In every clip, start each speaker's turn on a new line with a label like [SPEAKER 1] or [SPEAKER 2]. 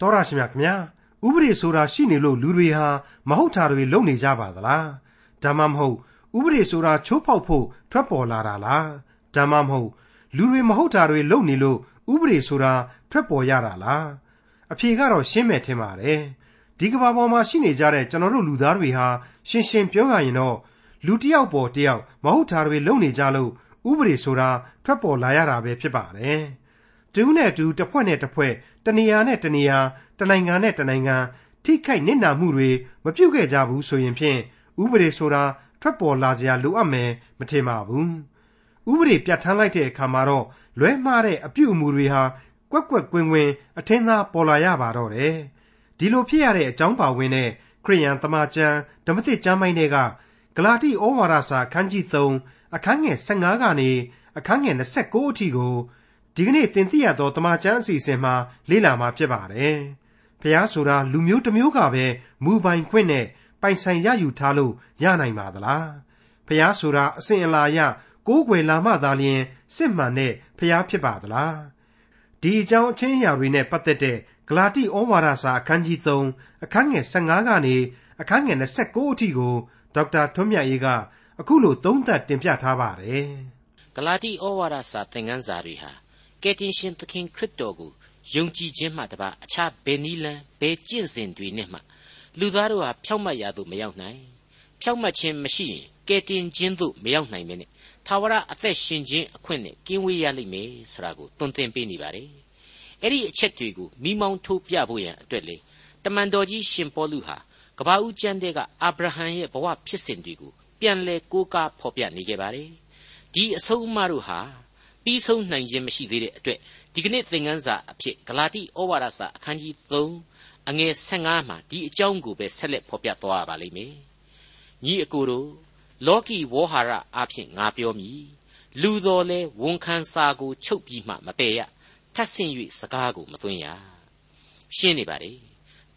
[SPEAKER 1] တော်ရရှိမြခင်ဗျာဥပဒေဆိုတာရှိနေလို့လူတွေဟာမဟုတ်တာတွေလုပ်နေကြပါသလားဒါမှမဟုတ်ဥပဒေဆိုတာချိုးဖောက်ဖို့ထွက်ပေါ်လာတာလားဒါမှမဟုတ်လူတွေမဟုတ်တာတွေလုပ်နေလို့ဥပဒေဆိုတာထွက်ပေါ်ရတာလားအဖြေကတော့ရှင်းမယ်ထင်ပါတယ်ဒီကမ္ဘာပေါ်မှာရှိနေကြတဲ့ကျွန်တော်တို့လူသားတွေဟာရှင်းရှင်းပြောရရင်တော့လူတစ်ယောက်ပေါ်တစ်ယောက်မဟုတ်တာတွေလုပ်နေကြလို့ဥပဒေဆိုတာထွက်ပေါ်လာရတာပဲဖြစ်ပါတယ်တူးနဲ့တူးတစ်ဖွဲ့နဲ့တစ်ဖွဲ့ တနေရာနဲ့တနေရာတနိုင်ငံနဲ့တနိုင်ငံထိခိုက်နစ်နာမှုတွေမပြုတ်ခဲ့ကြဘူးဆိုရင်ဖြင့်ဥပဒေဆိုတာထွက်ပေါ်လာစရာလိုအပ်မယ်မထင်ပါဘူးဥပဒေပြဋ္ဌာန်းလိုက်တဲ့အခါမှာတော့လွဲမှားတဲ့အပြုအမူတွေဟာကွက်ကွက်ကွင်းကွင်းအထင်သာပေါ်လာရပါတော့တယ်ဒီလိုဖြစ်ရတဲ့အကြောင်းပါဝင်တဲ့ခရိယန်တမန်ကျမ်းဓမ္မသစ်ကျမ်းပိုင်းတွေကဂလာတိဩဝါဒစာအခန်းကြီး3အခန်းငယ်15ကနေအခန်းငယ်29အထိကို ဒီကနေ့သင်သိရသောတမန်ကျမ်းအစီအစဉ်မှာလေ့လာမှာဖြစ်ပါတယ်။ဖះဆိုတာလူမျိုးတစ်မျိုးကပဲမူပိုင်ခွင့်နဲ့ပိုင်ဆိုင်ရယူထားလို့ရနိုင်ပါသလား။ဖះဆိုတာအစဉ်အလာရကိုးကွယ်လာမှသာလျှင်စစ်မှန်တဲ့ဖះဖြစ်ပါသလား။ဒီအကြောင်းအချင်းအရာတွေနဲ့ပတ်သက်တဲ့ဂလာတိဩဝါဒစာအခန်းကြီး3အခန်းငယ်15ကနေအခန်းငယ်29အထိကိုဒေါက်တာထွန်းမြတ်ရေးကအခုလိုသုံးသပ်တင်ပြထားပါတယ်။
[SPEAKER 2] ဂလာတိဩဝါဒစာသင်ခန်းစာတွေဟာ ကယ်တင်ရှင်သခင်ခရစ်တော်ကိုယုံကြည်ခြင်းမှတပါအခြားဘယ်နည်းလမ်းဘယ်ကျင့်စဉ်တွေနဲ့မှလူသားတို့ဟာဖြောက်မှတ်ရာသို့မရောက်နိုင်ဖြောက်မှတ်ခြင်းမရှိရင်ကယ်တင်ခြင်းသို့မရောက်နိုင်မနဲ့သာဝရအသက်ရှင်ခြင်းအခွင့်နဲ့ကင်းဝေးရလိမ့်မယ်ဆိုတာကိုသွန်သင်ပေးနေပါတယ်အဲ့ဒီအချက်တွေကိုမိမောင်းထိုးပြဖို့ရန်အတွက်လေတမန်တော်ကြီးရှင်ပေါလုဟာကဘာဦးကျမ်းတဲ့ကအာဗြဟံရဲ့ဘဝဖြစ်စဉ်တွေကိုပြန်လဲကိုးကားဖော်ပြနေခဲ့ပါတယ်ဒီအဆုံးအမတို့ဟာ ပြီးဆုံးနိုင်ခြင်းမရှိသေးတဲ့အတွက်ဒီကနေ့သင်ခန်းစာအဖြစ်ဂလာတိဩဝါဒစာအခန်းကြီး3အငယ်15မှာဒီအကြောင်းကိုပဲဆက်လက်ဖော်ပြသွားရပါလိမ့်မယ်ညီအကိုတို့လောကီဝေါဟာရအဖြစ်ငါပြောမည်လူတော်လဲဝန်ခံစာကိုချုပ်ပြီးမှမပယ်ရထပ်ဆင့်၍စကားကိုမသွင်းရရှင်းနေပါလေ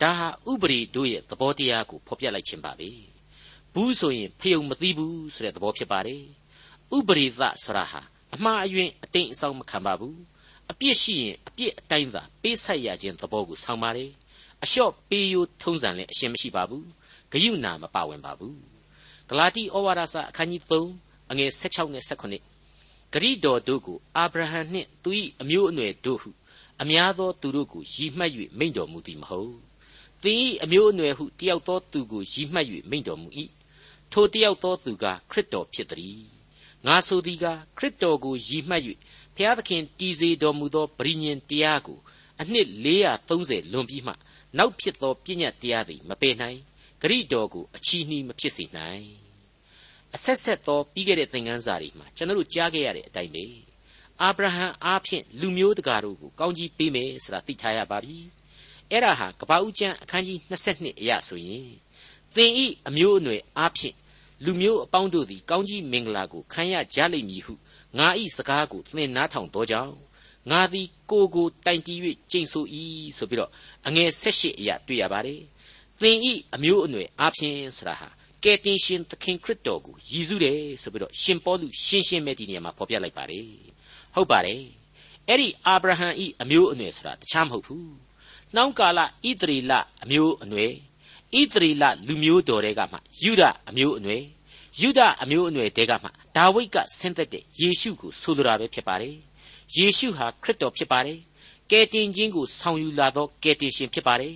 [SPEAKER 2] ဒါဟာဥပရိတို့ရဲ့သဘောတရားကိုဖော်ပြလိုက်ခြင်းပါပဲဘူးဆိုရင်ဖယုံမသိဘူးဆိုတဲ့သဘောဖြစ်ပါတယ်ဥပရိသဆရာဟာ အမှားအယွင်းအတိမ်အဆောင်မခံပါဘူးအပြစ်ရှိရင်အပြစ်အတိုင်းသာပေးဆက်ရခြင်းသဘောကိုဆောင်ပါလေအလျှော့ပေးယိုထုံးစံလည်းအရှင်းမရှိပါဘူးဂယုဏမပါဝင်ပါဘူးဂလာတိဩဝါဒစာအခန်းကြီး3အငယ်16နဲ့18ဂရိတော်တို့ကိုအာဗြဟံနှင့်သူ၏အမျိုးအနွယ်တို့ဟုအများသောသူတို့ကိုရည်မှတ်၍မိန့်တော်မူသည်မဟုတ်သင်၏အမျိုးအနွယ်ဟုတယောက်သောသူကိုရည်မှတ်၍မိန့်တော်မူ၏ထိုတယောက်သောသူကခရစ်တော်ဖြစ်သည် ငါဆိုသည်ကခရစ်တော်ကိုရည်မှတ်၍ဖျားသခင်တည်စေတော်မူသောပရိညင်တရားကိုအနှစ်430လွန်ပြီးမှနောက်ဖြစ်သောပြည့်ညတ်တရားသည်မပယ်နိုင်ဂရိတော်ကိုအချီးနှီးမဖြစ်စေနိုင်အဆက်ဆက်သောပြီးခဲ့တဲ့သင်ခန်းစာတွေမှာကျွန်တော်တို့ကြားခဲ့ရတဲ့အတိုင်းပဲအာဗြဟံအားဖြင့်လူမျိုးတကာတို့ကိုကောင်းကြီးပေးမယ်ဆိုတာသိထားရပါပြီအဲ့ဒါဟာကပ္ပဦးကျမ်းအခန်းကြီး22အရဆိုရင်သင်ဤအမျိုးအနွယ်အားဖြင့် လူမျိုးအပေါင်းတို့သည် ကောင်းကြီးမင်္ဂလာကိုခံရကြလိမ့်မည်ဟုငါဤစကားကိုသင်နားထောင်သောကြောင့်ငါသည်ကိုကိုတိုင်တီး၍ကျိန်ဆို၏ဆိုပြီးတော့အငယ်၁၈အရာတွေ့ရပါတယ်သင်ဤအမျိုးအနွယ်အားဖြင့်ဆိုတာဟာကယ်တင်ရှင်သခင်ခရစ်တော်ကိုရည်စူးတယ်ဆိုပြီးတော့ရှင်ပေါလုရှင်းရှင်းပဲဒီနေရာမှာဖော်ပြလိုက်ပါတယ်ဟုတ်ပါတယ်အဲ့ဒီအာဗြဟံဤအမျိုးအနွယ်ဆိုတာတခြားမဟုတ်ဘူးနှောင်းကာလဣသရေလအမျိုးအနွယ်ဣသရေလလူမျိုးတော်တွေကမှယူဒအမျိုးအနွယ် ယူဒအမျိုးအနွယ်တဲကမှဒါဝိဒ်ကဆင်းသက်တဲ့ယေရှုကိုဆိုလိုတာပဲဖြစ်ပါတယ်ယေရှုဟာခရစ်တော်ဖြစ်ပါတယ်ကယ်တင်ခြင်းကိုဆောင်ယူလာသောကယ်တင်ရှင်ဖြစ်ပါတယ်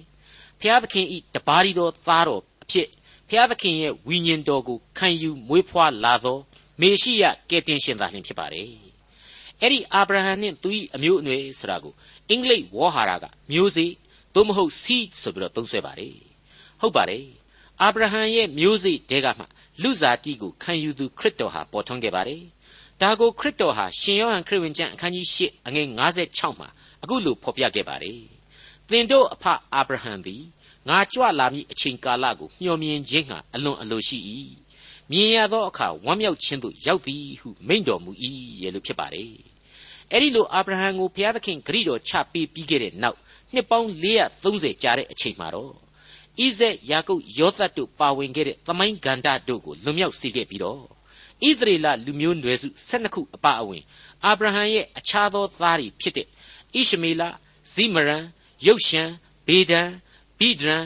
[SPEAKER 2] ဖျားသခင်ဤတပါးရီတော်သားတော်အဖြစ်ဖျားသခင်ရဲ့ဝိညာဉ်တော်ကိုခံယူမွေးဖွားလာသောမေရှိယကယ်တင်ရှင်သာလျှင်ဖြစ်ပါတယ်အဲ့ဒီအာဗြဟံနှင့်သူ၏အမျိုးအနွယ်ဆိုတာကိုအင်္ဂလိပ်ဝေါ်ဟာရကမျိုးစေ့သို့မဟုတ် seed ဆိုပြီးတော့သုံးဆွဲပါတယ်ဟုတ်ပါတယ် အာဗြဟံရဲ့မျိုးစေ့တဲကမှလူစားတိကိုခံယူသူခရစ်တော်ဟာပေါ်ထွန်းခဲ့ပါတယ်ဒါကိုခရစ်တော်ဟာရှင်ယောဟန်ခရစ်ဝင်ကျမ်းအခန်းကြီး၈အငယ်56မှာအခုလိုဖော်ပြခဲ့ပါတယ်သင်တို့အဖအာဗြဟံသည်ငါကြွလာမည့်အချိန်ကာလကိုမျှော်မြင်ခြင်းဟာအလွန်အလိုရှိ၏မြင်ရသောအခါဝမ်းမြောက်ခြင်းသို့ရောက်သည်ဟုမိန့်တော်မူ၏ရဲ့လို့ဖြစ်ပါတယ်အဲ့ဒီလိုအာဗြဟံကိုဘုရားသခင်ဂရိတော်ချပေးပြီးခဲ့တဲ့နောက်နှစ်ပေါင်း430ကြာတဲ့အချိန်မှာတော့ ဣဇက်ယာကုပ်ယောသတ်တို့ပါဝင်ခဲ့တဲ့သမိုင်းဂန္ဓတို့ကိုလွန်မြောက်စေခဲ့ပြီးတော့ဣသရေလလူမျိုးနွယ်စု12ခုအပါအဝင်အာဗြဟံရဲ့အခြားသောသားတွေဖြစ်တဲ့ဣရှမေလဇိမရန်ယုတ်ရှန်ဘေဒံဘိဒရန်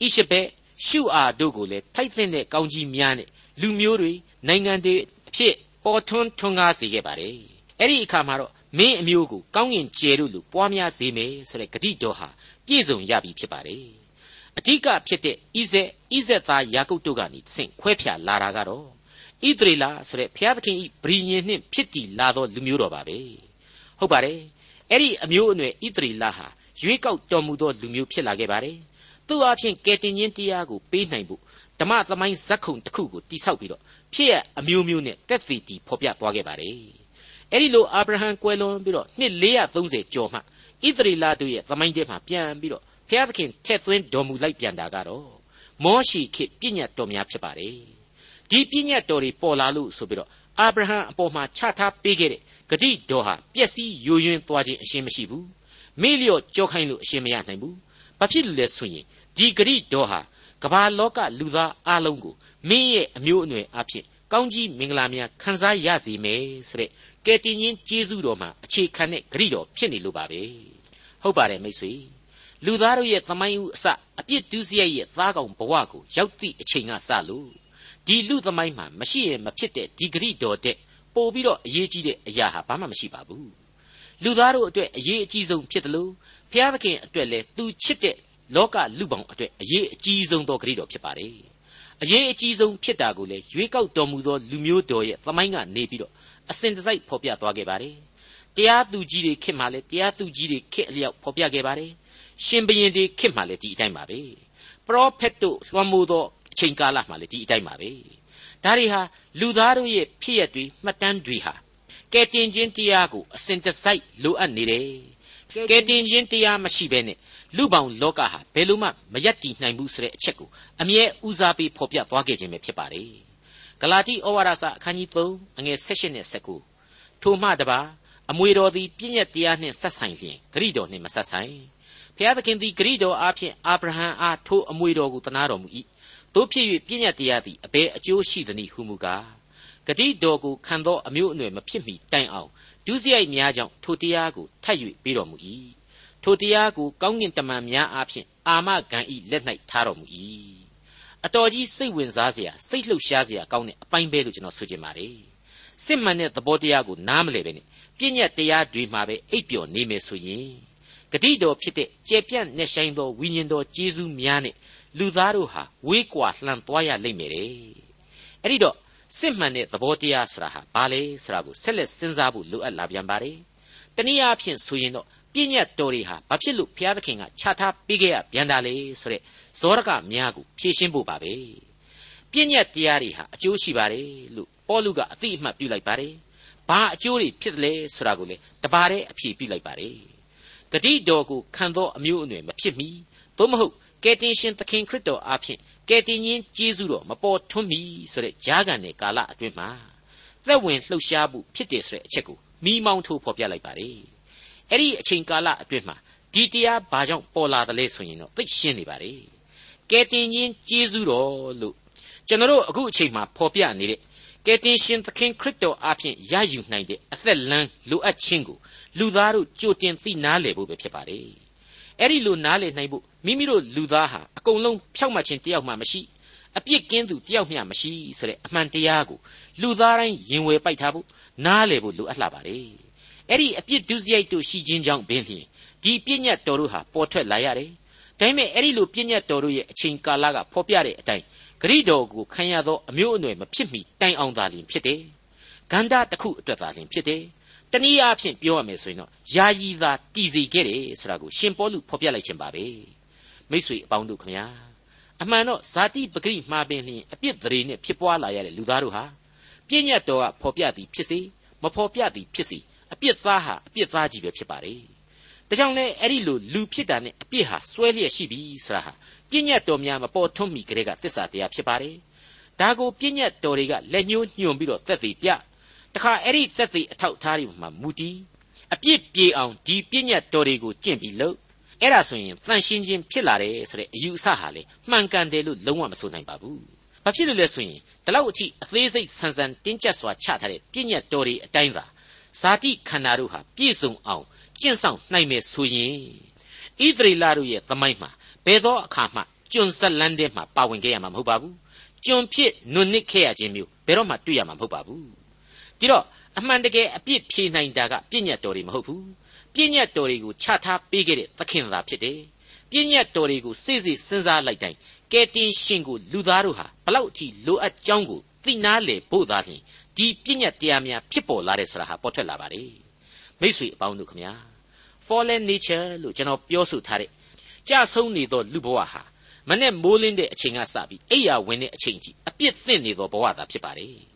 [SPEAKER 2] ဣရှဘက်ရှုအာတို့ကိုလည်းထိုက်တဲ့ကောင်းကြီးများနဲ့လူမျိုးတွေနိုင်ငံတွေအဖြစ်ပေါ်ထွန်းထွန်းကားစေခဲ့ပါတယ်အဲ့ဒီအခါမှာတော့မင်းအမျိုးကိုကောင်းကင်ကျယ်တို့လူပွားများစေမယ်ဆိုတဲ့ဂတိတော်ဟာပြည့်စုံရပြီဖြစ်ပါတယ် အဓိကဖြစ်တဲ့ဣဇက်ဣဇက်သားယာကုပ်တို့ကနေသင်ခွဲဖြာလာတာကတော့ဣသရေလဆိုတဲ့ဘုရားသခင်ဤဗြိညင်နှင့်ဖြစ်တည်လာသောလူမျိုးတော်ပါပဲဟုတ်ပါတယ်အဲ့ဒီအမျိုးအနွယ်ဣသရေလဟာရွေးကောက်တော်မူသောလူမျိုးဖြစ်လာခဲ့ပါတယ်သူ့အဖြစ်ကယ်တင်ခြင်းတရားကိုပေးနိုင်ဖို့ဓမ္မသမိုင်းဇက်ခုံတစ်ခုကိုတိဆောက်ပြီးတော့ဖြစ်ရအမျိုးမျိုးနဲ့တက်သေးတီဖော်ပြသွားခဲ့ပါတယ်အဲ့ဒီလိုအာဗြဟံကွယ်လွန်ပြီးတော့နှစ်430ကျော်မှဣသရေလတို့ရဲ့သမိုင်းထဲမှာပြန်ပြီးတော့ ဘုရားသခင်ထည့်သွင်းတော်မူလိုက်ပြန်တာကတော့မောရှိခေပြည့်ညတ်တော်များဖြစ်ပါတယ်ဒီပြည့်ညတ်တော်တွေပေါ်လာလို့ဆိုပြီးတော့အာဗြဟံအပေါ်မှာချထားပေးခဲ့တဲ့ဂတိတော်ဟာပျက်စီးယိုယွင်းသွားခြင်းအရှင်းမရှိဘူးမေ့လျော့ကြောခိုင်းလို့အရှင်းမရနိုင်ဘူးဘာဖြစ်လို့လဲဆိုရင်ဒီဂရိတော်ဟာကမ္ဘာလောကလူသားအလုံးကိုမင်းရဲ့အမျိုးအနွယ်အဖြစ်ကောင်းကြီးမင်္ဂလာများခံစားရစေမယ်ဆိုတဲ့ကယ်တင်ရှင်ကျေးဇူးတော်မှာအခြေခံတဲ့ဂရိတော်ဖြစ်နေလို့ပါပဲဟုတ်ပါတယ်မိတ်ဆွေ လူသားတို့ရဲ့သမိုင်းဦးအစအပြစ်ဒုစရိုက်ရဲ့သားကောင်ဘဝကိုရောက်သည့်အချိန်ကစလို့ဒီလူသမိုင်းမှာမရှိရင်မဖြစ်တဲ့ဒီဂရိတော်တဲ့ပို့ပြီးတော့အရေးကြီးတဲ့အရာဟာဘာမှမရှိပါဘူးလူသားတို့အတွက်အရေးအကြီးဆုံးဖြစ်တယ်လို့ဘုရားသခင်အတွက်လည်းသူချစ်တဲ့လောကလူပေါင်းအတွက်အရေးအကြီးဆုံးသောဂရုတော်ဖြစ်ပါတယ်အရေးအကြီးဆုံးဖြစ်တာကိုလည်းရွေးကောက်တော်မူသောလူမျိုးတော်ရဲ့သမိုင်းကနေပြီးတော့အစဉ်တစိုက်ဖော်ပြသွားခဲ့ပါတယ်တရားသူကြီးတွေခေတ်မှလည်းတရားသူကြီးတွေခေတ်အလျောက်ဖော်ပြခဲ့ပါတယ် ရှင်ဘရင်တွေခေတ်မှလည်းဒီအတိုင်းပါပဲပရောဖက်တို့လွှမ်းမိုးသောအချိန်ကာလမှလည်းဒီအတိုင်းပါပဲဒါတွေဟာလူသားတို့ရဲ့ဖြစ်ရတွေမှတ်တမ်းတွေဟာကဲတင်ခြင်းတရားကိုအစဉ်တစိုက်လိုအပ်နေတယ်ကဲတင်ခြင်းတရားမရှိဘဲနဲ့လူပေါင်းလောကဟာဘယ်လိုမှမယက်တည်နိုင်ဘူးဆိုတဲ့အချက်ကိုအမြဲဦးစားပေးဖော်ပြသွားခဲ့ခြင်းပဲဖြစ်ပါတယ်ဂလာတိဩဝါဒစာအခန်းကြီး3အငယ်16နဲ့19ထိုမှတပါအမွေတော်သည်ပြည့်ညက်တရားနှင့်ဆက်ဆိုင်လျင်ဂရိတော်နှင့်မဆက်ဆိုင် ဖျားသခင်သည်ဂရိတော်အားဖြင့်အာဗြဟံအားထိုအမွေတော်ကိုတနာတော်မူ၏တို့ဖြစ်၍ပြည့်ညက်တရားသည်အဘယ်အကျိုးရှိသနည်းဟုမူကားဂတိတော်ကိုခံသောအမျိုးအနွယ်မဖြစ်မီတိုင်အောင်ဒုစရိုက်များကြောင့်ထိုတရားကိုထပ်၍ပေးတော်မူ၏ထိုတရားကိုကောင်းကင်တမန်များအားဖြင့်အာမဂန်ဤလက်၌ထားတော်မူ၏အတော်ကြီးစိတ်ဝင်စားစရာစိတ်လှုပ်ရှားစရာကောင်းတဲ့အပိုင်းပဲလို့ကျွန်တော်ဆိုချင်ပါတယ်စစ်မှန်တဲ့သဘောတရားကိုနားမလည်ပဲနဲ့ပြည့်ညတ်တရားတွေမှာပဲအိပ်ပျော်နေမယ်ဆိုရင် ဂတိတော်ဖြစ်တဲ့ကျေပြန့်နဲ့ဆိုင်သောဝိညာဉ်တော်ကျေးဇူးများနဲ့လူသားတို့ဟာဝေးကွာလှမ်းသွားရလိမ့်မယ်တဲ့အဲ့ဒီတော့စစ်မှန်တဲ့သဘောတရားဆိုတာဟာဘာလဲဆိုတာကိုဆက်လက်စဉ်းစားဖို့လိုအပ်လာပြန်ပါတယ်တနည်းအားဖြင့်ဆိုရင်တော့ပြည့်ညတ်တော်တွေဟာဘာဖြစ်လို့ဘုရားသခင်ကခြားထားပေးခဲ့ရပြန်တာလဲဆိုတဲ့ဇောရကများကိုဖြည့်ရှင်းဖို့ပါပဲပြည့်ညတ်တရားတွေဟာအကျိုးရှိပါတယ်လို့ပေါလုကအသိအမှတ်ပြုလိုက်ပါတယ်ဘာအကျိုးတွေဖြစ်တယ်လဲဆိုတာကိုလည်းတပါးတည်းအဖြေပြုလိုက်ပါတယ် ဂတိတော်ကိုခံသောအမျိုးအနွယ်မဖြစ်မီသို့မဟုတ်ကယ်တင်ရှင်သခင်ခရစ်တော်အားဖြင့်ကယ်တင်ရှင်ကျေးဇူးတော်မပေါ်ထွန်းမီဆိုတဲ့ဂျားကန်တဲ့ကာလအတွင်းမှာသက်ဝင်လှုပ်ရှားမှုဖြစ်တယ်ဆိုတဲ့အချက်ကိုမိမောင်းထိုးဖော်ပြလိုက်ပါတယ်အဲ့ဒီအချိန်ကာလအတွင်းမှာဒီတရားဘာကြောင့်ပေါ်လာတယ်လဲဆိုရင်တော့သိရှင်းနေပါလေကဲတင်ချင်းကျေးဇူးတော်လို့ကျွန်တော်တို့အခုအချိန်မှာဖော်ပြနေတဲ့ကဲတင်ရှင်သခင်ခရစ်တော်အားဖြင့်ရယူနိုင်တဲ့အသက်လန်းလိုအပ်ခြင်းကို လူသားတို့ကြိုတင်သိနားလည်ဖို့ပဲဖြစ်ပါတယ်အဲ့ဒီလိုနားလည်နိုင်ဖို့မိမိတို့လူသားဟာအကုန်လုံးဖြောက်မှတ်ခြင်းတယောက်မှမရှိအပြစ်ကင်းသူတယောက်မျှမရှိဆိုတဲ့အမှန်တရားကိုလူသားတိုင်းရင်ဝယ်ပိုက်ထားဖို့နားလည်ဖို့လိုအပ်လာပါတယ်အဲ့ဒီအပြစ်ဒုစရိုက်တို့ရှိခြင်းကြောင့်ပင်လျှင်ဒီပြည့်ညတ်တော်တို့ဟာပေါ်ထွက်လာရတယ်။ဒါပေမဲ့အဲ့ဒီလိုပြည့်ညတ်တော်တို့ရဲ့အချိန်ကာလကဖော်ပြတဲ့အတိုင်းဂရိတော်ကိုခံရသောအမျိုးအနွယ်မဖြစ်မီတိုင်အောင်သာလျှင်ဖြစ်တယ်။ဂန္ဓာတစ်ခုအတွက်သာလျှင်ဖြစ်တယ်။ တနည်းအားဖြင့်ပြောရမယ်ဆိုရင်တော့ယာယီသာတည်စေခဲ့တယ်ဆိုတာကိုရှင်ပေါလုဖော်ပြလိုက်ခြင်းပါပဲ။မိတ်ဆွေအပေါင်းတို့ခမညာအမှန်တော့ဇာတိပဂရိမှာပင်လျှင်အပြစ်ဒရေနဲ့ဖြစ်ပွားလာရတဲ့လူသားတို့ဟာပြည့်ညတ်တော်ကဖော်ပြသည်ဖြစ်စေမဖော်ပြသည်ဖြစ်စေအပြစ်သားဟာအပြစ်သားကြီးပဲဖြစ်ပါတယ်။ဒါကြောင့်လဲအဲ့ဒီလိုလူဖြစ်တာနဲ့အပြစ်ဟာစွဲလျက်ရှိပြီဆိုတာဟာပြည့်ညတ်တော်များမပေါ်ထွန်းမီကလေးကသစ္စာတရားဖြစ်ပါတယ်။ဒါကိုပြည့်ညတ်တော်တွေကလက်ညှိုးညွှန်ပြီးတော့သက်သေပြ တခါအဲ့ဒီသက်သေအထောက်ထားတွေမှာမူတည်အပြစ်ပြေအောင်ဒီပြည့်ညတ်တော်တွေကိုကျင့်ပြီးလို့အဲ့ဒါဆိုရင်တန်ရှင်းခြင်းဖြစ်လာတယ်ဆိုတဲ့အယူအဆဟာလေမှန်ကန်တယ်လို့လုံးဝမဆိုနိုင်ပါဘူး။ဘာဖြစ်လို့လဲဆိုရင်ဒီလောက်အထိအသေးစိတ်ဆန်းဆန်းတင်းကျပ်စွာချထားတဲ့ပြည့်ညတ်တော်တွေအတိုင်းသာဇာတိခန္ဓာတို့ဟာပြည့်စုံအောင်ကျင့်ဆောင်နိုင်မယ်ဆိုရင်ဣသရေလတို့ရဲ့သမိုင်းမှာဘယ်သောအခါမှကျွန်ဇက်လန်းတဲ့မှာပါဝင်ခဲ့ရမှာမဟုတ်ပါဘူးကျွန်ဖြစ်နွနစ်ခဲ့ရခြင်းမျိုးဘယ်တော့မှတွေ့ရမှာမဟုတ်ပါဘူး ဒီတော့အမှန်တကယ်အပြစ်ဖြေနိုင်တာကပြည့်ညတ်တော်တွေမဟုတ်ဘူးပြည့်ညတ်တော်တွေကိုချထားပေးခဲ့တဲ့သခင်သာဖြစ်တယ်ပြည့်ညတ်တော်တွေကိုစိတ်စိတ်စဉ်းစားလိုက်တိုင်းကဲတင်ရှင်ကိုလူသားတို့ဟာဘလောက်အထိလိုအပ်ကြောင်းကိုသိနာလေဖို့သာလျှင်ဒီပြည့်ညတ်တရားများဖြစ်ပေါ်လာတဲ့ဆိုတာဟာပေါ်ထွက်လာပါတယ်မိတ်ဆွေအပေါင်းတို့ခမညာ fallen nature လို့ကျွန်တော်ပြောဆိုထားတဲ့ကြဆုံးနေသောလူဘဝဟာမနဲ့မိုးလင်းတဲ့အချိန်ကစပြီးအိယာဝင်တဲ့အချိန်ကြီးအပြစ်သင့်နေသောဘဝသာဖြစ်ပါတယ်။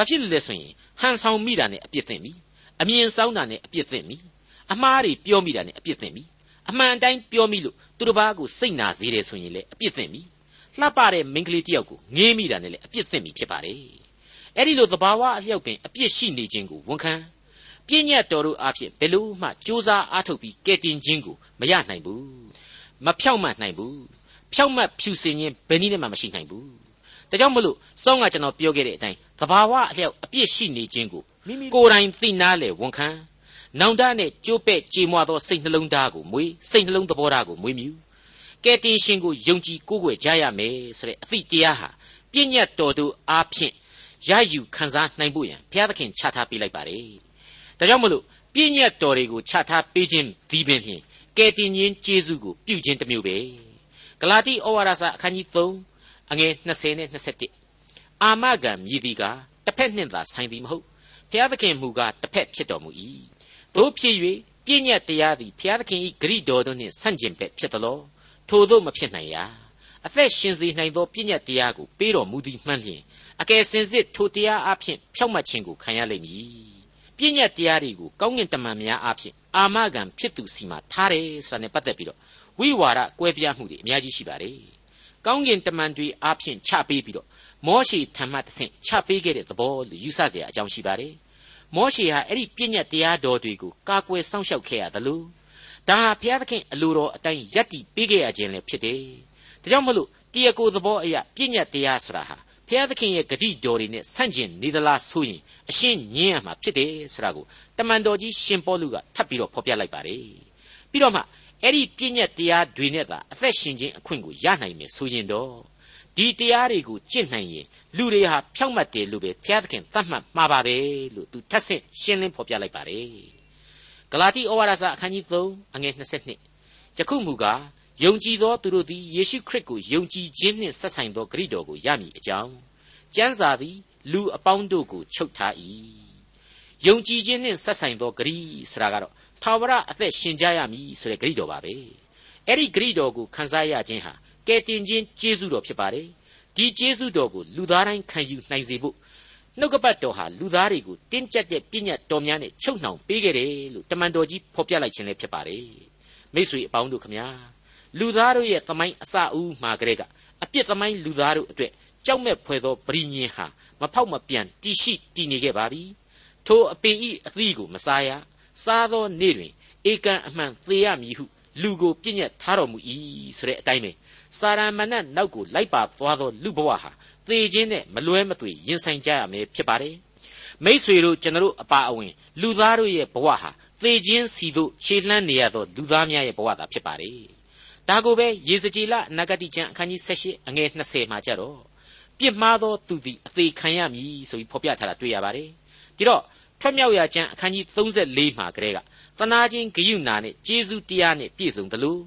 [SPEAKER 2] ဘာဖြစ်လို့လဲဆိုရင်ဟန်ဆောင်မိတာနဲ့အပြစ်သင့်ပြီ။အမြင်ဆောင်တာနဲ့အပြစ်သင့်ပြီ။အမှားတွေပြောမိတာနဲ့အပြစ်သင့်ပြီ။အမှန်တိုင်းပြောမိလို့သူတစ်ပါးကိုစိတ်နာစေတယ်ဆိုရင်လည်းအပြစ်သင့်ပြီ။လှပတဲ့မိန်းကလေးတယောက်ကိုငေးမိတာနဲ့လည်းအပြစ်သင့်ပြီဖြစ်ပါတယ်။အဲ့ဒီလိုသဘာဝအလျောက်ပင်အပြစ်ရှိနေခြင်းကိုဝန်ခံပြည့်ညတ်တော်တို့အဖြစ်ဘယ်လို့မှစ조사အားထုတ်ပြီးကဲတင်ခြင်းကိုမရနိုင်ဘူးမဖြောက်မှတ်နိုင်ဘူးဖြောက်မှတ်ဖြူစင်ခြင်းဘယ်နည်းနဲ့မှမရှိနိုင်ဘူး ဒါကြောင့်မလို့စောင်းကကျွန်တော်ပြောခဲ့တဲ့အတိုင်းသဘာဝအလျောက်အပြစ်ရှိနေခြင်းကိုကိုယ်တိုင်သိနာလေဝန်ခံနောင်တနဲ့ကြိုးပဲ့ကြေမွသောစိတ်နှလုံးသားကိုမွေးစိတ်နှလုံးသဘောထားကိုမွေးမြူကဲတင်ရှင်ကိုယုံကြည်ကိုးကွယ်ကြရမယ်ဆိုတဲ့အသည့်တရားဟာပြည့်ညတ်တော်တို့အားဖြင့်ရယူခံစားနိုင်ဖို့ရန်ဘုရားသခင်ချထားပေးလိုက်ပါတယ်ဒါကြောင့်မလို့ပြည့်ညတ်တော်တွေကိုချထားပေးခြင်းဒီပင်ဖြင့်ကယ်တင်ခြင်းကျေးဇူးကိုပြုခြင်းတစ်မျိုးပဲဂလာတိဩဝါဒစာအခန်းကြီး3 အငယ်20နဲ့21အာမဂံမြည်သည်ကတစ်ဖက်နှင့်သာဆိုင်သည်မဟုတ်ဘုရားသခင်မူကားတစ်ဖက်ဖြစ်တော်မူ၏တို့ဖြစ်၍ပြည့်ညတ်တရားသည်ဘုရားသခင်၏ဂရိတော်တို့နှင့်ဆန့်ကျင်ဘက်ဖြစ်သလောထို့သောမဖြစ်နိုင်ရာအသက်ရှင်စေနိုင်သောပြည့်ညတ်တရားကိုပေးတော်မူသည်မှန်လျင်အကယ်စင်စစ်ထိုတရားအဖြစ်ဖြောက်မှတ်ခြင်းကိုခံရလိမ့်မည်ပြည့်ညတ်တရားတွေကိုကောင်းကင်တမန်များအဖြစ်အာမခံဖြစ်သူစီမှာထားတယ်ဆိုတာနဲ့ပတ်သက်ပြီးတော့ဝိဝါဒကွဲပြားမှုတွေအများကြီးရှိပါတယ်။ ကောင်းကင်တမန်တွေအဖြစ်ချပေးပြီးတော့မောရှေထံမှတဆင့်ချပေးခဲ့တဲ့သဘောလို့ယူဆเสียအကြောင်းရှိပါတယ်။မောရှေဟာအဲ့ဒီပြည့်ညတ်တရားတော်တွေကိုကာကွယ်စောင့်ရှောက်ခဲ့ရတယ်လို့ဒါဟာဘုရားသခင်အလိုတော်အတိုင်းယက်တီပေးခဲ့ရခြင်းလည်းဖြစ်တယ်။ဒါကြောင့်မလို့တရားကိုယ်သဘောအရာပြည့်ညတ်တရားဆိုတာဟာဘုရားသခင်ရဲ့ဂတိတော်တွေနဲ့ဆန့်ကျင်နေသလားဆိုရင်အရှင်းညင်းရမှာဖြစ်တယ်ဆိုတာကိုတမန်တော်ကြီးရှင်ပေါလုကထပ်ပြီးတော့ဖော်ပြလိုက်ပါတယ်ပြီးတော့မှ အဲ့ဒီပြည့်ညက်တရားတွေနဲ့သာအသက်ရှင်ခြင်းအခွင့်ကိုရနိုင်မယ်ဆိုရင်တော့ဒီတရားတွေကိုကျင့်နိုင်ရင်လူတွေဟာဖြောက်မှတ်တယ်လို့ပဲဘုရားသခင်သတ်မှတ်မှာပါပဲလို့သူထပ်ဆင့်ရှင်းလင်းဖော်ပြလိုက်ပါတယ်ဂလာတိဩဝါဒစာအခန်းကြီး3အငယ်22ယခုမူကားယုံကြည်သောသူတို့သည်ယေရှုခရစ်ကိုယုံကြည်ခြင်းနှင့်ဆက်ဆိုင်သောဂရုတော်ကိုရမည်အကြောင်းကျမ်းစာသည်လူအပေါင်းတို့ကိုချုပ်ထား၏ယုံကြည်ခြင်းနှင့်ဆက်ဆိုင်သောဂရုဆိုတာကတော့ ထာဝရအသက်ရှင်ကြရမည်ဆိုတဲ့ဂရုတော်ပါပဲအဲ့ဒီဂရုတော်ကိုခံစားရခြင်းဟာကယ်တင်ခြင်းကျေးဇူးတော်ဖြစ်ပါတယ်ဒီကျေးဇူးတော်ကိုလူသားတိုင်းခံယူနိုင်စေဖို့နှုတ်ကပတ်တော်ဟာလူသားတွေကိုတင်းကျပ်တဲ့ပြည့်ညတ်တော်များနဲ့ချုပ်နှောင်ပေးခဲ့တယ်လို့တမန်တော်ကြီးဖော်ပြလိုက်ခြင်းလည်းဖြစ်ပါတယ်မိတ်ဆွေအပေါင်းတို့ခမညာလူသားတို့ရဲ့သမိုင်းအစအဦးမှာကလေးကအပြစ်သမိုင်းလူသားတို့အတွက်ကြောက်မဲ့ဖွယ်သောပရိညင်ဟာမဖောက်မပြန်တည်ရှိတည်နေခဲ့ပါပြီထိုအပင်ဤအသီးကိုမစားရ စားသောနေ့တွင်ဧကန်အမှန်သေရမည်ဟုလူကိုပြည့်ညက်ထားတော်မူ၏ဆိုတဲ့အတိုင်းပဲစာရမဏတ်နောက်ကိုလိုက်ပါသွားသောလူဘဝဟာသေခြင်းနဲ့မလွဲမသွေရင်ဆိုင်ကြရမယ်ဖြစ်ပါတယ်မိษွေတို့ကျွန်တော်အပါအဝင် လူသားတို့ရဲ့ဘဝဟာသေခြင်းစီတို့ခြေလှမ်းနေရသောလူသားများရဲ့ဘဝသာဖြစ်ပါတယ်ဒါကိုပဲယေဇကျေလနဂတိကျမ်းအခန်းကြီး78အငယ်20မှာကြတော့ပြစ်မှားသောသူသည်အသေးခံရမည်ဆိုပြီးဖော်ပြထားတာတွေ့ရပါတယ်ဒီတော့ ထွက်မြောက်ရာကျမ်းအခန်းကြီး34မှာကတည်းကသနာချင်းဂယုဏနဲ့ကျေးဇူးတရားနဲ့ပြည့်စုံတယ်လို့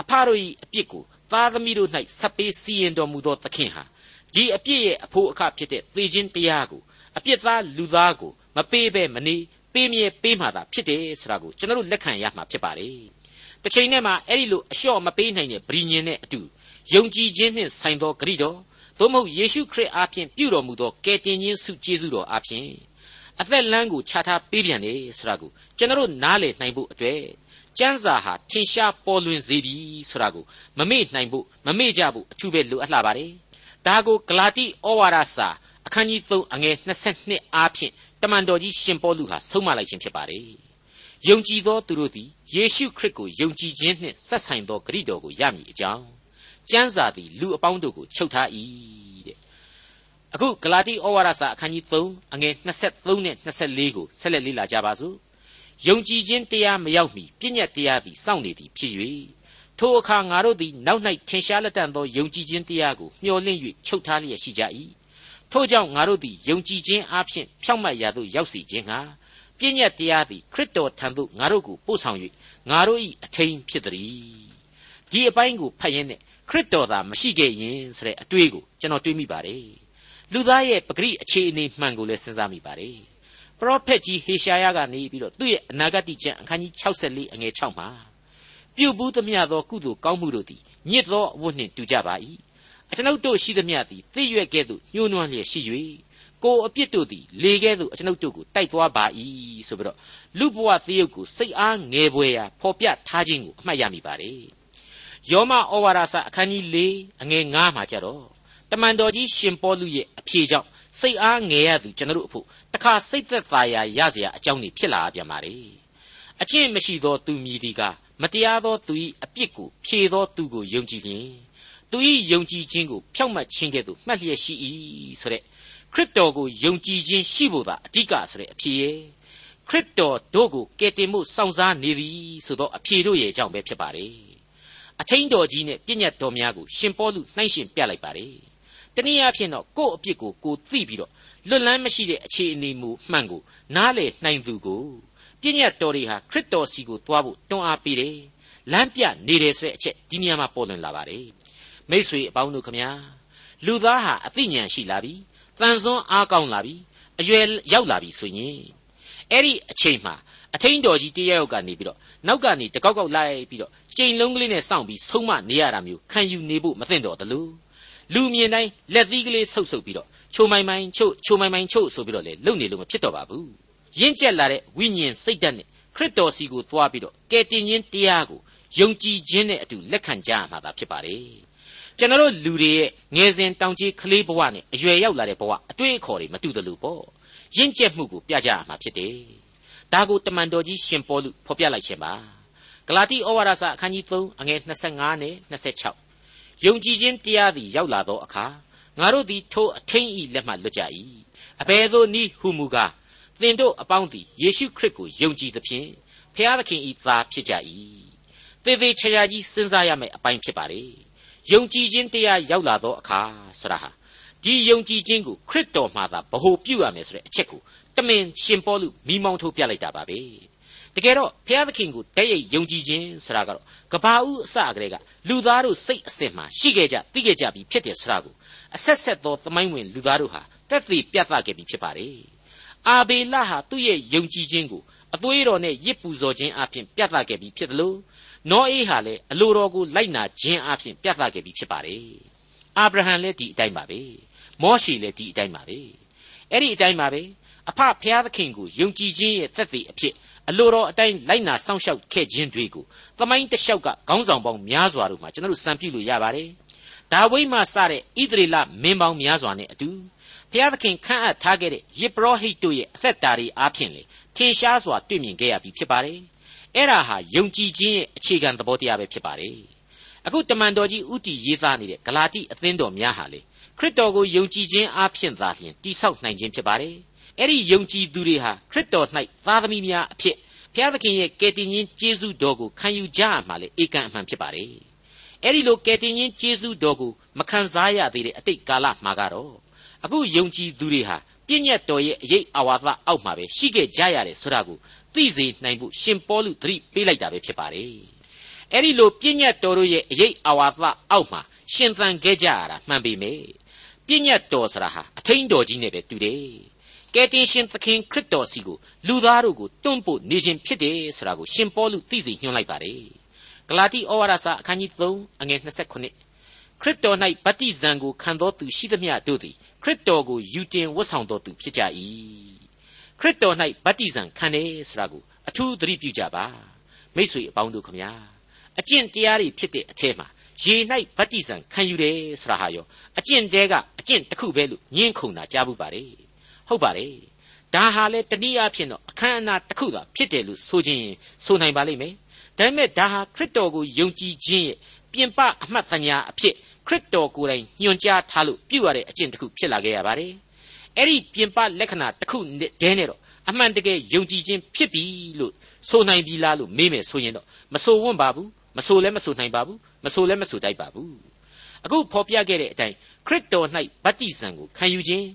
[SPEAKER 2] အဖတို့၏အပြစ်ကိုသားသမီးတို့၌ဆက်ပေးစီရင်တော်မူသောသခင်ဟာဒီအပြစ်ရဲ့အဖို့အခဖြစ်တဲ့သေခြင်းတရားကိုအပြစ်သားလူသားကိုမပေးဘဲမနေပေးမြဲပေးမှသာဖြစ်တယ်ဆိုတာကိုကျွန်တော်တို့လက်ခံရမှာဖြစ်ပါတယ်။တစ်ချိန်နဲ့မှအဲ့ဒီလိုအလျှော့မပေးနိုင်တဲ့ဗြိညင်နဲ့အတူယုံကြည်ခြင်းနှင့်ဆိုင်သောဂရိတော်သို့မဟုတ်ယေရှုခရစ်အားဖြင့်ပြုတော်မူသောကယ်တင်ခြင်းဆုကျေးဇူးတော်အားဖြင့် အသက်လမ်းကိုခြားထားပေးပြန်တယ်ဆိုတာကိုကျွန်တော်နားလည်နိုင်ဖို့အတွက်ကျမ်းစာဟာထင်ရှားပေါ်လွင်စေပြီဆိုတာကိုမမေ့နိုင်ဖို့မမေ့ကြဖို့အထူးပဲလိုအပ်လာပါတယ်ဒါကိုဂလာတိဩဝါဒစာအခန်းကြီး3အငယ်22အားဖြင့်တမန်တော်ကြီးရှင်ပေါလုဟာဆုံးမလိုက်ခြင်းဖြစ်ပါတယ်ယုံကြည်သောသူတို့သည်ယေရှုခရစ်ကိုယုံကြည်ခြင်းနှင့်ဆက်ဆိုင်သောဂရုတော်ကိုရမည်အကြောင်းကျမ်းစာသည်လူအပေါင်းတို့ကိုချုပ်ထား၏တဲ့ အခုဂလာတိဩဝါဒစာအခန်းကြီး3အငယ်23နဲ့24ကိုဆက်လက်လေ့လာကြပါစို့ယုံကြည်ခြင်းတရားမရောက်မီပြည့်ညတ်တရားသည်စောင့်နေသည်ဖြစ်၍ထိုအခါငါတို့သည်နောက်၌ထင်ရှားလက်တန့်သောယုံကြည်ခြင်းတရားကိုမျှော်လင့်၍ချုပ်ထားလျက်ရှိကြ၏ထို့ကြောင့်ငါတို့သည်ယုံကြည်ခြင်းအပြင်ဖြောင့်မတ်ရာသို့ရောက်စီခြင်းဟာပြည့်ညတ်တရားသည်ခရစ်တော်ထံသို့ငါတို့ကိုပို့ဆောင်၍ငါတို့၏အထိန်ဖြစ်သည်ဒီအပိုင်းကိုဖတ်ရင်းနဲ့ခရစ်တော်သာမရှိခဲ့ရင်ဆိုတဲ့အတွေးကိုကျွန်တော်တွေးမိပါတယ် လူသားရဲ့ပဂရိအခြေအနေမှန်ကိုလည်းစဉ်းစားမိပါတယ်ပရောဖက်ကြီးဟေရှာယကနေပြီးတော့သူ့ရဲ့အနာဂတ်ကျမ်းအခန်းကြီး64အငယ်6မှာပြုတ်ဘူးသမျှသောကုသိုလ်ကောင်းမှုတို့သည်ညစ်သောအဝတ်နှင့်တူကြပါ၏အကျွန်ုပ်တို့ရှိသမျှသည်သိရွက်ကဲ့သို့ညှိုးနွမ်းလျက်ရှိ၍ကိုအပြစ်တို့သည်လေကဲ့သို့အကျွန်ုပ်တို့ကိုတိုက်သွားပါ၏ဆိုပြီးတော့လူဘဝသရုပ်ကိုစိတ်အားငယ်ပွေရာဖော်ပြထားခြင်းကိုအမှတ်ရမိပါတယ်ယောမဩဝါဒစာအခန်းကြီး၄အငယ်9မှာကြတော့ တမန်တော်ကြီးရှင်ပေါလုရဲ့အဖြေကြောင့်စိတ်အားငယ်ရသူကျွန်တော်တို့အဖို့တခါစိတ်သက်သာရာရเสียအကြောင်းတွေဖြစ်လာပြန်ပါလေအကျင့်မရှိသောသူမြည်ဒီကမတရားသောသူ၏အပြစ်ကိုဖြေသောသူကိုယုံကြည်လျင်သူ၏ယုံကြည်ခြင်းကိုဖြောင့်မတ်ခြင်းကဲ့သို့မှတ်လျက်ရှိ၏ဆိုတဲ့ခရစ်တော်ကိုယုံကြည်ခြင်းရှိဖို့သာအဓိကဆိုတဲ့အဖြေရဲ့ခရစ်တော်တို့ကိုကယ်တင်မှုစောင့်စားနေသည်ဆိုသောအဖြေတို့ရဲ့အကြောင်းပဲဖြစ်ပါတယ်အထင်းတော်ကြီးနဲ့ပြည့်ညတ်တော်များကိုရှင်ပေါလုနှိုင်းရှင်ပြလိုက်ပါတယ် တနည်းအားဖြင့်တော့ကိုယ့်အပြစ်ကိုကိုသိပြီးတော့လွတ်လန်းမရှိတဲ့အခြေအနေမျိုးမှန်ကိုနားလေနှိုင်သူကိုပြည့်ညတ်တော်တွေဟာခရစ်တော်စီကိုသွားဖို့တွန်းအားပေးတယ်လမ်းပြနေတယ်ဆိုတဲ့အချက်ဒီနေရာမှာပေါ်လွင်လာပါတယ်မိษွေအပေါင်းတို့ခမညာလူသားဟာအသိဉာဏ်ရှိလာပြီတန်ဆွမ်းအားကောင်းလာပြီအရွယ်ရောက်လာပြီဆိုရင်အဲ့ဒီအချိန်မှာအထင်းတော်ကြီးတရရောက်ကနေပြီးတော့နောက်ကနေတကောက်ကောက်လိုက်ပြီးတော့ကြိမ်လုံးကလေးနဲ့စောင့်ပြီးဆုံးမနေရတာမျိုးခံယူနေဖို့မသင့်တော်တလို့ လူမြင်တိုင်းလက်သီးကလေးဆုပ်ဆုပ်ပြီးတော့ချိုမိုင်မိုင်ချို့ချိုမိုင်မိုင်ချို့ဆိုပြီးတော့လေလုံနေလို့မဖြစ်တော့ပါဘူးရင့်ကျက်လာတဲ့ဝိညာဉ်စိတ်ဓာတ်နဲ့ခရစ်တော်စီကိုသွားပြီးတော့ကယ်တင်ခြင်းတရားကိုယုံကြည်ခြင်းနဲ့အတူလက်ခံကြရမှာသာဖြစ်ပါတယ်ကျွန်တော်တို့လူတွေရဲ့ငယ်စဉ်တောင်ကြီးကလေးဘဝနဲ့အရွယ်ရောက်လာတဲ့ဘဝအတွေ့အခေါ်တွေမတူတယ်လို့ပေါ့ရင့်ကျက်မှုကိုပြကြရမှာဖြစ်တယ်ဒါကိုတမန်တော်ကြီးရှင်ပေါလုဖော်ပြလိုက်ခြင်းပါဂလာတိဩဝါဒစာအခန်းကြီး3အငယ်25နဲ့26 ယုံကြည်ခြင်းတရားသည်ရောက်လာသောအခါငါတို့သည်ထိုအထင်းဤလက်မှလွတ်ကြ၏အဘယ်သို့နည်းဟုမူကားသင်တို့အပေါင်းသည်ယေရှုခရစ်ကိုယုံကြည်သဖြင့်ဖျားသခင်ဤသားဖြစ်ကြ၏သေသေးချာချာကြီးစဉ်းစားရမယ့်အပိုင်းဖြစ်ပါလေယုံကြည်ခြင်းတရားရောက်လာသောအခါဆရာဟာဒီယုံကြည်ခြင်းကိုခရစ်တော်မှာသာဗဟုပြုရမယ်ဆိုတဲ့အချက်ကိုတမင်ရှင်ပေါလုမိမောင်းထုတ်ပြလိုက်တာပါပဲ တကယ်တော့ဘုရားသခင်ကိုတည့်ရိပ်ယုံကြည်ခြင်းဆိုတာကတော့ကဘာဦးအစကတည်းကလူသားတို့စိတ်အစဉ်မှာရှိခဲ့ကြသိခဲ့ကြပြီးဖြစ်တယ်ဆိုတာကိုအဆက်ဆက်သောသမိုင်းဝင်လူသားတို့ဟာတက်သေးပြသခဲ့ပြီးဖြစ်ပါတယ်အာဘေလဟာသူ့ရဲ့ယုံကြည်ခြင်းကိုအသွေးတော်နဲ့ရစ်ပူဇော်ခြင်းအပြင်ပြသခဲ့ပြီးဖြစ်တယ်လို့နောအေးဟာလည်းအလိုတော်ကိုလိုက်နာခြင်းအပြင်ပြသခဲ့ပြီးဖြစ်ပါတယ်အာဗြဟံလည်းဒီအတိုင်းပါပဲမောရှေလည်းဒီအတိုင်းပါပဲအဲ့ဒီအတိုင်းပါပဲအဖဖျားသခင်ကိုယုံကြည်ခြင်းရဲ့သက်သေအဖြစ် အလိုတော်အတိုင်းလိုက်နာစောင့်ရှောက်ခဲ့ခြင်းတွေကိုသမိုင်းတလျှောက်ကခေါင်းဆောင်ပေါင်းများစွာတို့မှာကျွန်တော်တို့စံပြလို့ရပါတယ်ဒါဝိမှစတဲ့ဣသရေလမင်းပေါင်းများစွာနဲ့အတူဖျားသခင်ခန့်အပ်ထားခဲ့တဲ့ယေဘရဟိတ်တို့ရဲ့အသက်တာတွေအားဖြင့်လေထင်ရှားစွာတွေ့မြင်ခဲ့ရပြီဖြစ်ပါတယ်အဲ့ဒါဟာယုံကြည်ခြင်းရဲ့အခြေခံသဘောတရားပဲဖြစ်ပါတယ်အခုတမန်တော်ကြီးဥတီရေးသားနေတဲ့ဂလာတိအသင်းတော်များဟာလေခရစ်တော်ကိုယုံကြည်ခြင်းအားဖြင့်သာလျှင်တိဆောက်နိုင်ခြင်းဖြစ်ပါတယ် အဲ့ဒီယုံကြည်သူတွေဟာခရစ်တော်၌သားသမီးများအဖြစ်ဘုရားသခင်ရဲ့ကယ်တင်ရှင်ကျေးဇူးတော်ကိုခံယူကြရမှာလေဧကန်အမှန်ဖြစ်ပါတယ်အဲ့ဒီလိုကယ်တင်ရှင်ကျေးဇူးတော်ကိုမခံစားရသေးတဲ့အတိတ်ကာလမှာကတော့အခုယုံကြည်သူတွေဟာပြည့်ညတ်တော်ရဲ့အရေးအဝါသအောက်မှာပဲရှိခဲ့ကြရတယ်ဆိုတာကိုသိစေနိုင်ဖို့ရှင်ပေါလုသတိပေးလိုက်တာပဲဖြစ်ပါတယ်အဲ့ဒီလိုပြည့်ညတ်တော်တို့ရဲ့အရေးအဝါသအောက်မှာရှင်သန်ခဲ့ကြရတာမှန်ပေမယ့်ပြည့်ညတ်တော်ဆိုတာဟာအထင်းတော်ကြီးနဲ့ပဲတူတယ် ကယ်တင်ရှင်သခင်ခရစ်တော်စီကိုလူသားတို့ကိုတွန့်ပို့နေခြင်းဖြစ်တယ်ဆိုတာကိုရှင်ပေါလုသိစေညွှန်လိုက်ပါတယ်ဂလာတိဩဝါဒစာအခန်းကြီး3အငယ်29ခရစ်တော်၌ဗတ္တိဇံကိုခံတော်သူရှိသမျှတို့သည်ခရစ်တော်ကိုယူတင်ဝတ်ဆောင်တော်သူဖြစ်ကြ၏ခရစ်တော်၌ဗတ္တိဇံခံတယ်ဆိုတာကိုအထူးသတိပြုကြပါမိษွေအပေါင်းတို့ခမညာအကျင့်တရားတွေဖြစ်တဲ့အထဲမှာရေ၌ဗတ္တိဇံခံယူတယ်ဆိုတာဟာရောအကျင့်တဲကအကျင့်တစ်ခုပဲလို့ညင်းခုန်တာကြားဘူးပါတယ် ဟုတ်ပါတယ်ဒါဟာလေတနည်းအားဖြင့်တော့အခမ်းအနားတစ်ခုသာဖြစ်တယ်လို့ဆိုခြင်းဆိုနိုင်ပါလိမ့်မယ်ဒါပေမဲ့ဒါဟာခရစ်တော်ကိုယုံကြည်ခြင်းရဲ့ပြင်ပအမှတ်တညာအဖြစ်ခရစ်တော်ကိုယ်တိုင်ညွှန်ကြားထားလို့ပြုရတဲ့အကျင့်တစ်ခုဖြစ်လာခဲ့ရပါတယ်အဲ့ဒီပြင်ပလက္ခဏာတစ်ခုတည်းနဲ့တော့အမှန်တကယ်ယုံကြည်ခြင်းဖြစ်ပြီလို့ဆိုနိုင်ပြီလားလို့မေးမယ်ဆိုရင်တော့မဆိုဝွန့်ပါဘူးမဆိုလဲမဆိုနိုင်ပါဘူးမဆိုလဲမဆိုတိုက်ပါဘူးအခုဖော်ပြခဲ့တဲ့အတိုင်းခရစ်တော်၌ဗတ္တိဇံကိုခံယူခြင်း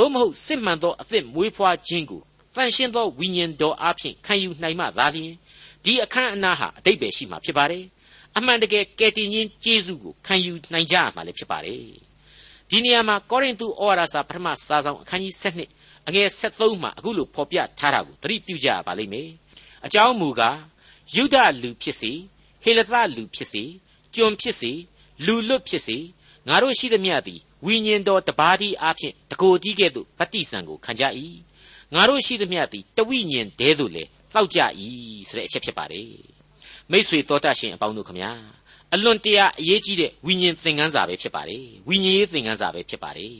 [SPEAKER 2] သို့မဟုတ်စစ်မှန်သောအသက်မွေးဖွားခြင်းကိုတန်ရှင်းသောဝိညာဉ်တော်အဖျင်ခံယူနိုင်မှသာလျှင်ဒီအခမ်းအနားဟာအတိတ်ပဲရှိမှာဖြစ်ပါတယ်အမှန်တကယ်ကယ်တင်ခြင်းကျေးဇူးကိုခံယူနိုင်ကြရမှာလည်းဖြစ်ပါတယ်ဒီနေရာမှာကောရိန္သုဩဝါဒစာပထမစာဆောင်အခန်းကြီး7အငယ်73မှာအခုလိုဖော်ပြထားတာကိုသတိပြုကြရပါလိမ့်မယ်အကြောင်းမူကားယုဒလူဖြစ်စေဟေလသလူဖြစ်စေကျွန်ဖြစ်စေလူလွတ်ဖြစ်စေငါတို့ရှိသမျှသည် ဝိညာဉ်တော်တပါးသည့်အဖြစ်တကိုယ်တီးကဲ့သို့ဗတ္တိဇံကိုခံကြ၏ငါတို့ရှိသမျှသည်တဝိညာဉ်တည်းသို့လေတောက်ကြ၏ဆိုတဲ့အချက်ဖြစ်ပါတယ်မိษွေတော်တတ်ရှင်အပေါင်းတို့ခမညာအလွန်တရာအရေးကြီးတဲ့ဝိညာဉ်သင်ခန်းစာပဲဖြစ်ပါတယ်ဝိညာဉ်ရေးသင်ခန်းစာပဲဖြစ်ပါတယ်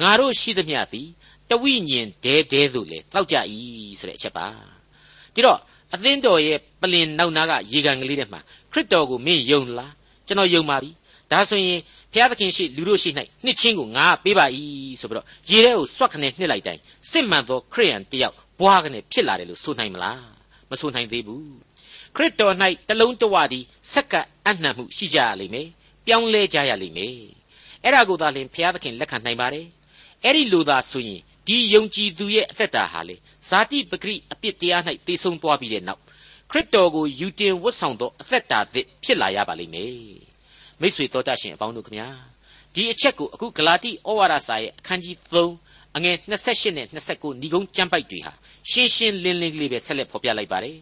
[SPEAKER 2] ငါတို့ရှိသမျှသည်တဝိညာဉ်ဒဲဒဲသို့လေတောက်ကြ၏ဆိုတဲ့အချက်ပါဒီတော့အသင်းတော်ရဲ့ပလင်နောက်နာကရေကန်ကလေးထဲမှာခရစ်တော်ကိုမင်းယုံလားကျွန်တော်ယုံပါပြီဒါဆိုရင် ဘုရားသခင်ရှိလူတို့ရှိ၌နှစ်ချင်းကိုငါပေးပါ၏ဆိုပြီးတော့ရေထဲကိုစွတ်ခနဲ့နှစ်လိုက်တိုင်းစစ်မှန်သောခရိယန်တယောက်ဘွားကနေဖြစ်လာတယ်လို့ဆိုနိုင်မလားမဆိုနိုင်သေးဘူးခရစ်တော်၌တလုံးတဝသည်စက္ကအနှံ့မှုရှိကြရလိမ့်မယ်ပြောင်းလဲကြရလိမ့်မယ်အဲ့ဒါကိုသာလင်ဘုရားသခင်လက်ခံနိုင်ပါတယ်အဲ့ဒီလိုသာဆိုရင်ဒီယုံကြည်သူရဲ့အသက်တာဟာလေဇာတိပဂရိအပြစ်တရား၌တည်ဆုံသွားပြီးတဲ့နောက်ခရစ်တော်ကိုယူတင်ဝတ်ဆောင်သောအသက်တာသစ်ဖြစ်လာရပါလိမ့်မယ် မိတ်ဆွေတော်တတ်ရှင်အပေါင်းတို့ခမညာဒီအချက်ကိုအခုဂလာတိဩဝါဒစာရဲ့အခန်းကြီး3အငယ်28နဲ့29ဏီကုန်းကျမ်းပိုက်တွေဟာရှင်းရှင်းလင်းလင်းကလေးပဲဆက်လက်ဖော်ပြလိုက်ပါတယ်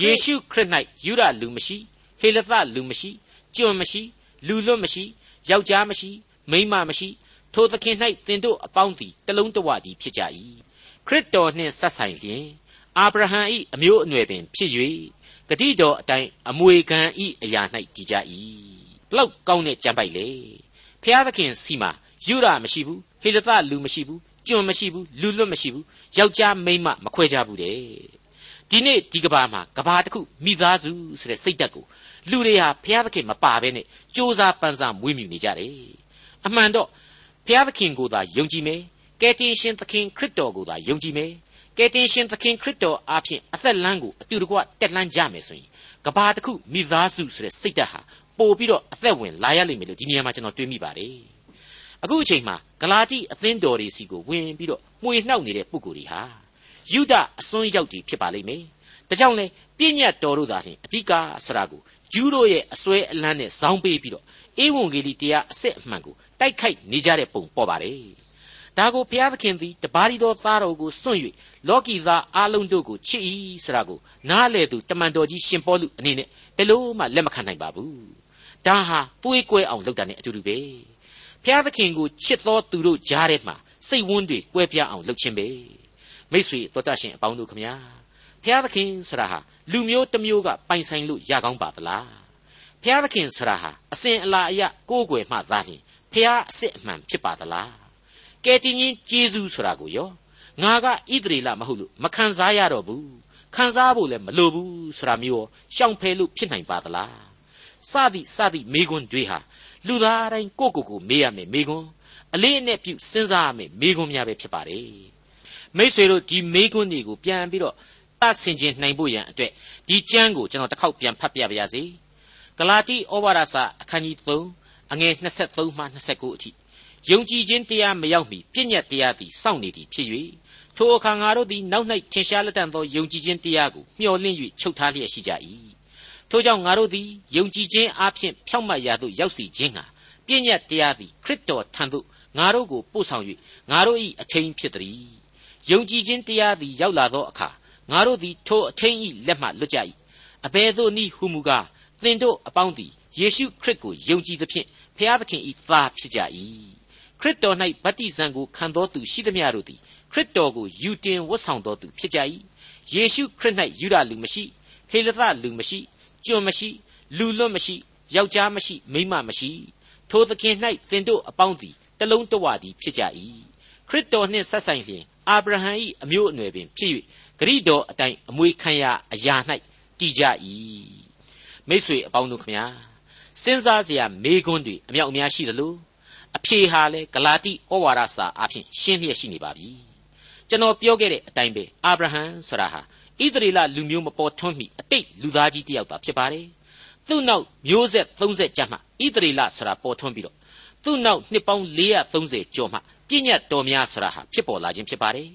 [SPEAKER 2] ယေရှုခရစ်၌ယူရလူမရှိဟေလသလူမရှိကျွန်မရှိလူလွတ်မရှိယောက်ျားမရှိမိန်းမမရှိထိုသခင်၌သင်တို့အပေါင်းသည်တလုံးတဝတည်းဖြစ်ကြ၏ခရစ်တော်နှင့်ဆက်ဆိုင်လျင်အာဗြဟံ၏အမျိုးအနွယ်ပင်ဖြစ်၍ဂတိတော်အတိုင်းအမွေခံ၏အရာ၌တည်ကြ၏ ဘလောက်ကောင်းတဲ့ကြံပိုက်လေဖျားသခင်စီမှာယူရမရှိဘူးဟေလသလူမရှိဘူးကျွန်မရှိဘူးလူလွတ်မရှိဘူးယောက်ျားမိန်းမမခွဲကြဘူးတဲ့ဒီနေ့ဒီကဘာမှာကဘာတစ်ခုမိသားစုဆိုတဲ့စိတ်ဓာတ်ကိုလူတွေဟာဖျားသခင်မပါဘဲနဲ့စ조사ပန်းစားမွေးမြူနေကြတယ်အမှန်တော့ဖျားသခင်ကိုသာယုံကြည်မယ်ကယ်တင်ရှင်သခင်ခရစ်တော်ကိုသာယုံကြည်မယ်ကယ်တင်ရှင်သခင်ခရစ်တော်အားဖြင့်အသက်လမ်းကိုအတူတကွတက်လှမ်းကြမယ်ဆိုရင်ကဘာတစ်ခုမိသားစုဆိုတဲ့စိတ်ဓာတ်ဟာ ပို့ပြီးတော့အသက်ဝင်လာရလိမ့်မယ်လို့ဒီနေရာမှာကျွန်တော်တွေးမိပါတယ်အခုအချိန်မှာဂလာတိအသင်းတော်တွေစီကိုဝင်ပြီးတော့မှွေနှောက်နေတဲ့ပုဂ္ဂိုလ်တွေဟာယူဒအစွန်းရောက်တွေဖြစ်ပါလိမ့်မယ်ဒါကြောင့်လေပြည့်ညတ်တော်တို့သာလျှင်အဓိကဆရာကိုဂျူးတို့ရဲ့အစွဲအလန်းနဲ့ဇောင်းပေးပြီးတော့အေဝံဂေလိတရားအစစ်အမှန်ကိုတိုက်ခိုက်နေကြတဲ့ပုံပေါ်ပါတယ်ဒါကိုဘုရားသခင်သည်တပါးရီတော်သားတော်ကိုစွန့်၍လောကီသားအလုံးတို့ကိုချစ်၏ဆိုတာကိုနားလေသူတမန်တော်ကြီးရှင်ပေါလုအနေနဲ့ဘယ်လို့မှလက်မခံနိုင်ပါဘူး ဒါဟာတွေးကွဲအောင်လုပ်တာ ਨੇ အတူတူပဲဘုရားသခင်ကိုချစ်တော်သူတို့ကြားထဲမှာစိတ်ဝန်းတွေကွဲပြားအောင်လုပ်ခြင်းပဲမိတ်ဆွေတော်တတ်ရှင်အပေါင်းတို့ခမညာဘုရားသခင်ဆိုတာဟာလူမျိုးတစ်မျိုးကပိုင်ဆိုင်လို့ရကောင်းပါသလားဘုရားသခင်ဆိုတာဟာအစဉ်အလာအယကိုးကွယ်မှသာလျှင်ဘုရားအစစ်အမှန်ဖြစ်ပါသလားကဲတင်ချင်းဂျေဇူးဆိုတာကိုရောငါကဣသရေလမဟုတ်လို့မခံစားရတော့ဘူးခံစားဖို့လည်းမလိုဘူးဆိုတာမျိုးရှောင်ဖယ်လို့ဖြစ်နိုင်ပါသလား စသည်စသည်မိကွန်းတွေဟာလူသားတိုင်းကိုကိုကိုမေးရမယ်မိကွန်းအလေးအနက်ပြုစဉ်းစားရမယ်မိကွန်းများပဲဖြစ်ပါတယ်မိษွေတို့ဒီမိကွန်းတွေကိုပြန်ပြီးတော့သဆင်ခြင်နိုင်ဖို့ရန်အတွက်ဒီကျမ်းကိုကျွန်တော်တစ်ခေါက်ပြန်ဖတ်ပြပါရစေဂလာတိဩဝါဒစာအခန်းကြီး3အငယ်23မှ29အထိယုံကြည်ခြင်းတရားမရောက်မီပြည့်ညတ်တရားသည်စောင့်နေသည်ဖြစ်၍ထိုအခါငါတို့သည်နောက်၌ထင်ရှားလက်တန်သောယုံကြည်ခြင်းတရားကိုမျှော်လင့်၍ချုပ်ထားလျက်ရှိကြ၏ ထို့ကြောင့်ငါတို့သည်ယုံကြည်ခြင်းအပြင်ဖြောင့်မတ်ရာသို့ရောက်စီခြင်းဟာပြည့်ညတ်တရားသည်ခရစ်တော်ထံသို့ငါတို့ကိုပို့ဆောင်၍ငါတို့၏အထင်းဖြစ်သည်ယုံကြည်ခြင်းတရားသည်ရောက်လာသောအခါငါတို့သည်ထိုအထင်း၏လက်မှလွတ်ကြ၏အဘယ်သို့နည်းဟုမူကားသင်တို့အပေါင်းသည်ယေရှုခရစ်ကိုယုံကြည်သဖြင့်ဖျားသခင်၏သားဖြစ်ကြ၏ခရစ်တော်၌ဗတ္တိဇံကိုခံတော်သူရှိသမျှတို့သည်ခရစ်တော်ကိုယူတင်ဝတ်ဆောင်တော်သူဖြစ်ကြ၏ယေရှုခရစ်၌ယူရလူမရှိဟေလသလူမရှိ ကျွန်မရှိလူလွတ်မရှိယောက်ျားမရှိမိန်းမမရှိထိုသခင်၌သင်တို့အပေါင်းသည်တလုံးတဝသည်ဖြစ်ကြ၏ခရစ်တော်နှင့်ဆက်ဆိုင်လျင်အာဗြဟံ၏အမျိုးအနွယ်ပင်ဖြစ်၍ဂရိတော်အတိုင်းအမွေခံရအရာ၌တည်ကြ၏မိษွေအပေါင်းတို့ခမညာစဉ်းစားစရာမေးခွန်းတွေအမြောက်အများရှိသလိုအဖြေဟာလဲဂလာတိဩဝါဒစာအဖြစ်ရှင်းလျက်ရှိနေပါပြီကျွန်တော်ပြောခဲ့တဲ့အတိုင်းပဲအာဗြဟံဆိုတာဟာ ဣသရေလလူမျိုးမပေါ်ထွန်းမီအတိတ်လူသားကြီးတယောက်သာဖြစ်ပါတယ်။သိသူ့နောက်မျိုးဆက်30ကျမှဣသရေလဆိုတာပေါ်ထွန်းပြီးတော့သူ့နောက်နှစ်ပေါင်း430ကျော်မှပြည့်ညတ်တော်များဆိုတာဟာဖြစ်ပေါ်လာခြင်းဖြစ်ပါတယ်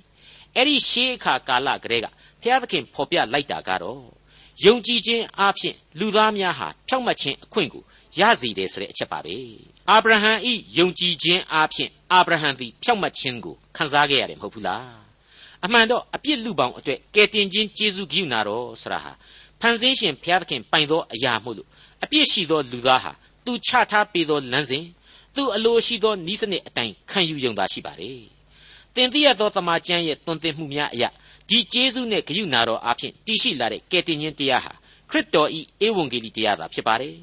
[SPEAKER 2] အဲ့ဒီရှေးအခါကာလကတည်းကဘုရားသခင်ဖော်ပြလိုက်တာကတော့ယုံကြည်ခြင်းအပြင်လူသားများဟာဖြောင့်မတ်ခြင်းအခွင့်ကိုရစီတယ်ဆိုတဲ့အချက်ပါပဲအာဗြဟံဤယုံကြည်ခြင်းအပြင်အာဗြဟံသည်ဖြောင့်မတ်ခြင်းကိုခံစားခဲ့ရတယ်မဟုတ်ဘူးလား အမှန်တော့အပြစ်လူပေါင်းအတွက်ကယ်တင်ခြင်းကျေးဇူးကရုဏာတော်ဆိုတာဟာဖန်ဆင်းရှင်ဘုရားသခင်ပိုင်သောအရာမို့လို့အပြစ်ရှိသောလူသားဟာသူချထားပေးသောလမ်းစဉ်သူအလိုရှိသောဤစနစ်အတိုင်းခံယူယုံသာရှိပါလေတင်တိရသောတမန်ကျမ်းရဲ့တွင်တင်မှုများအရာဒီကျေးဇူးနဲ့ဂရုဏာတော်အဖြစ်တည်ရှိလာတဲ့ကယ်တင်ခြင်းတရားဟာခရစ်တော်ဤဧဝံဂေလိတရားသာဖြစ်ပါတယ်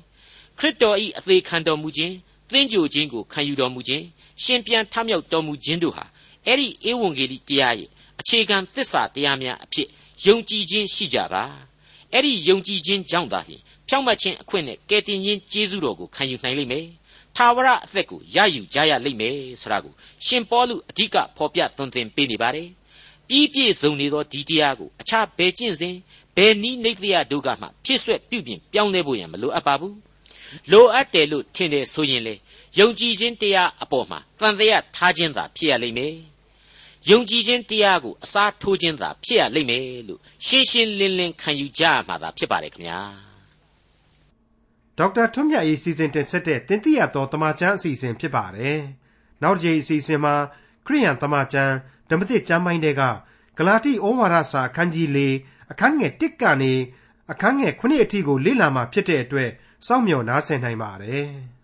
[SPEAKER 2] ခရစ်တော်ဤအသေးခံတော်မူခြင်းသင်္ကြိုခြင်းကိုခံယူတော်မူခြင်းရှင်ပြန်ထမြောက်တော်မူခြင်းတို့ဟာအဲ့ဒီဧဝံဂေလိတရားရဲ့ အခြေခံသစ္စာတရားများအဖြစ်ယုံကြည်ခြင်းရှိကြပါအဲ့ဒီယုံကြည်ခြင်းကြောင့်သာလျှင်ဖြောင့်မတ်ခြင်းအခွင့်နဲ့ကယ်တင်ခြင်းကျေးဇူးတော်ကိုခံယူနိုင်လိမ့်မယ်ထာဝရအသက်ကိုရယူကြရလိမ့်မယ်ဆိုတာကိုရှင်ပေါလုအဓိကဖော်ပြသွန်သင်ပေးနေပါတယ်ပြီးပြည့်စုံနေသောဒီတရားကိုအခြားဘယ်ကျင့်စဉ်ဘယ်နည်းနိသိယတို့ကမှဖြစ်ဆွဲပြုပြင်ပြောင်းလဲဖို့ရန်မလိုအပ်ပါဘူးလိုအပ်တယ်လို့ထင်တယ်ဆိုရင်လေယုံကြည်ခြင်းတရားအပေါ်မှာတန်တရားထားခြင်းသာဖြစ်ရလိမ့်မယ် ယုံကြည်ခြင်းတရားကိုအစားထိုးခြင်းသာဖြစ်ရလိမ့်မယ်လို့ရှင်းရှင်းလင်းလင်းခံယူကြရမှာသာဖြစ်ပါတယ်ခင်ဗျာ
[SPEAKER 1] ဒေါက်တာထွန်းမြတ်ရေးစီစဉ်တင်ဆက်တဲ့တင်ပြတော်တမချန်းအစီအစဉ်ဖြစ်ပါတယ်နောက်တစ်ချိန်အစီအစဉ်မှာခရိယန်တမချန်းဓမ္မသစ်ကျမ်းပိုင်းတွေကဂလာတိဩဝါဒစာအခန်းကြီး၄အခန်းငယ်၁ကနေအခန်းငယ်9အထိကိုလေ့လာမှဖြစ်တဲ့အတွက်စောင့်မျှော်နားဆင်နိုင်ပါတယ်။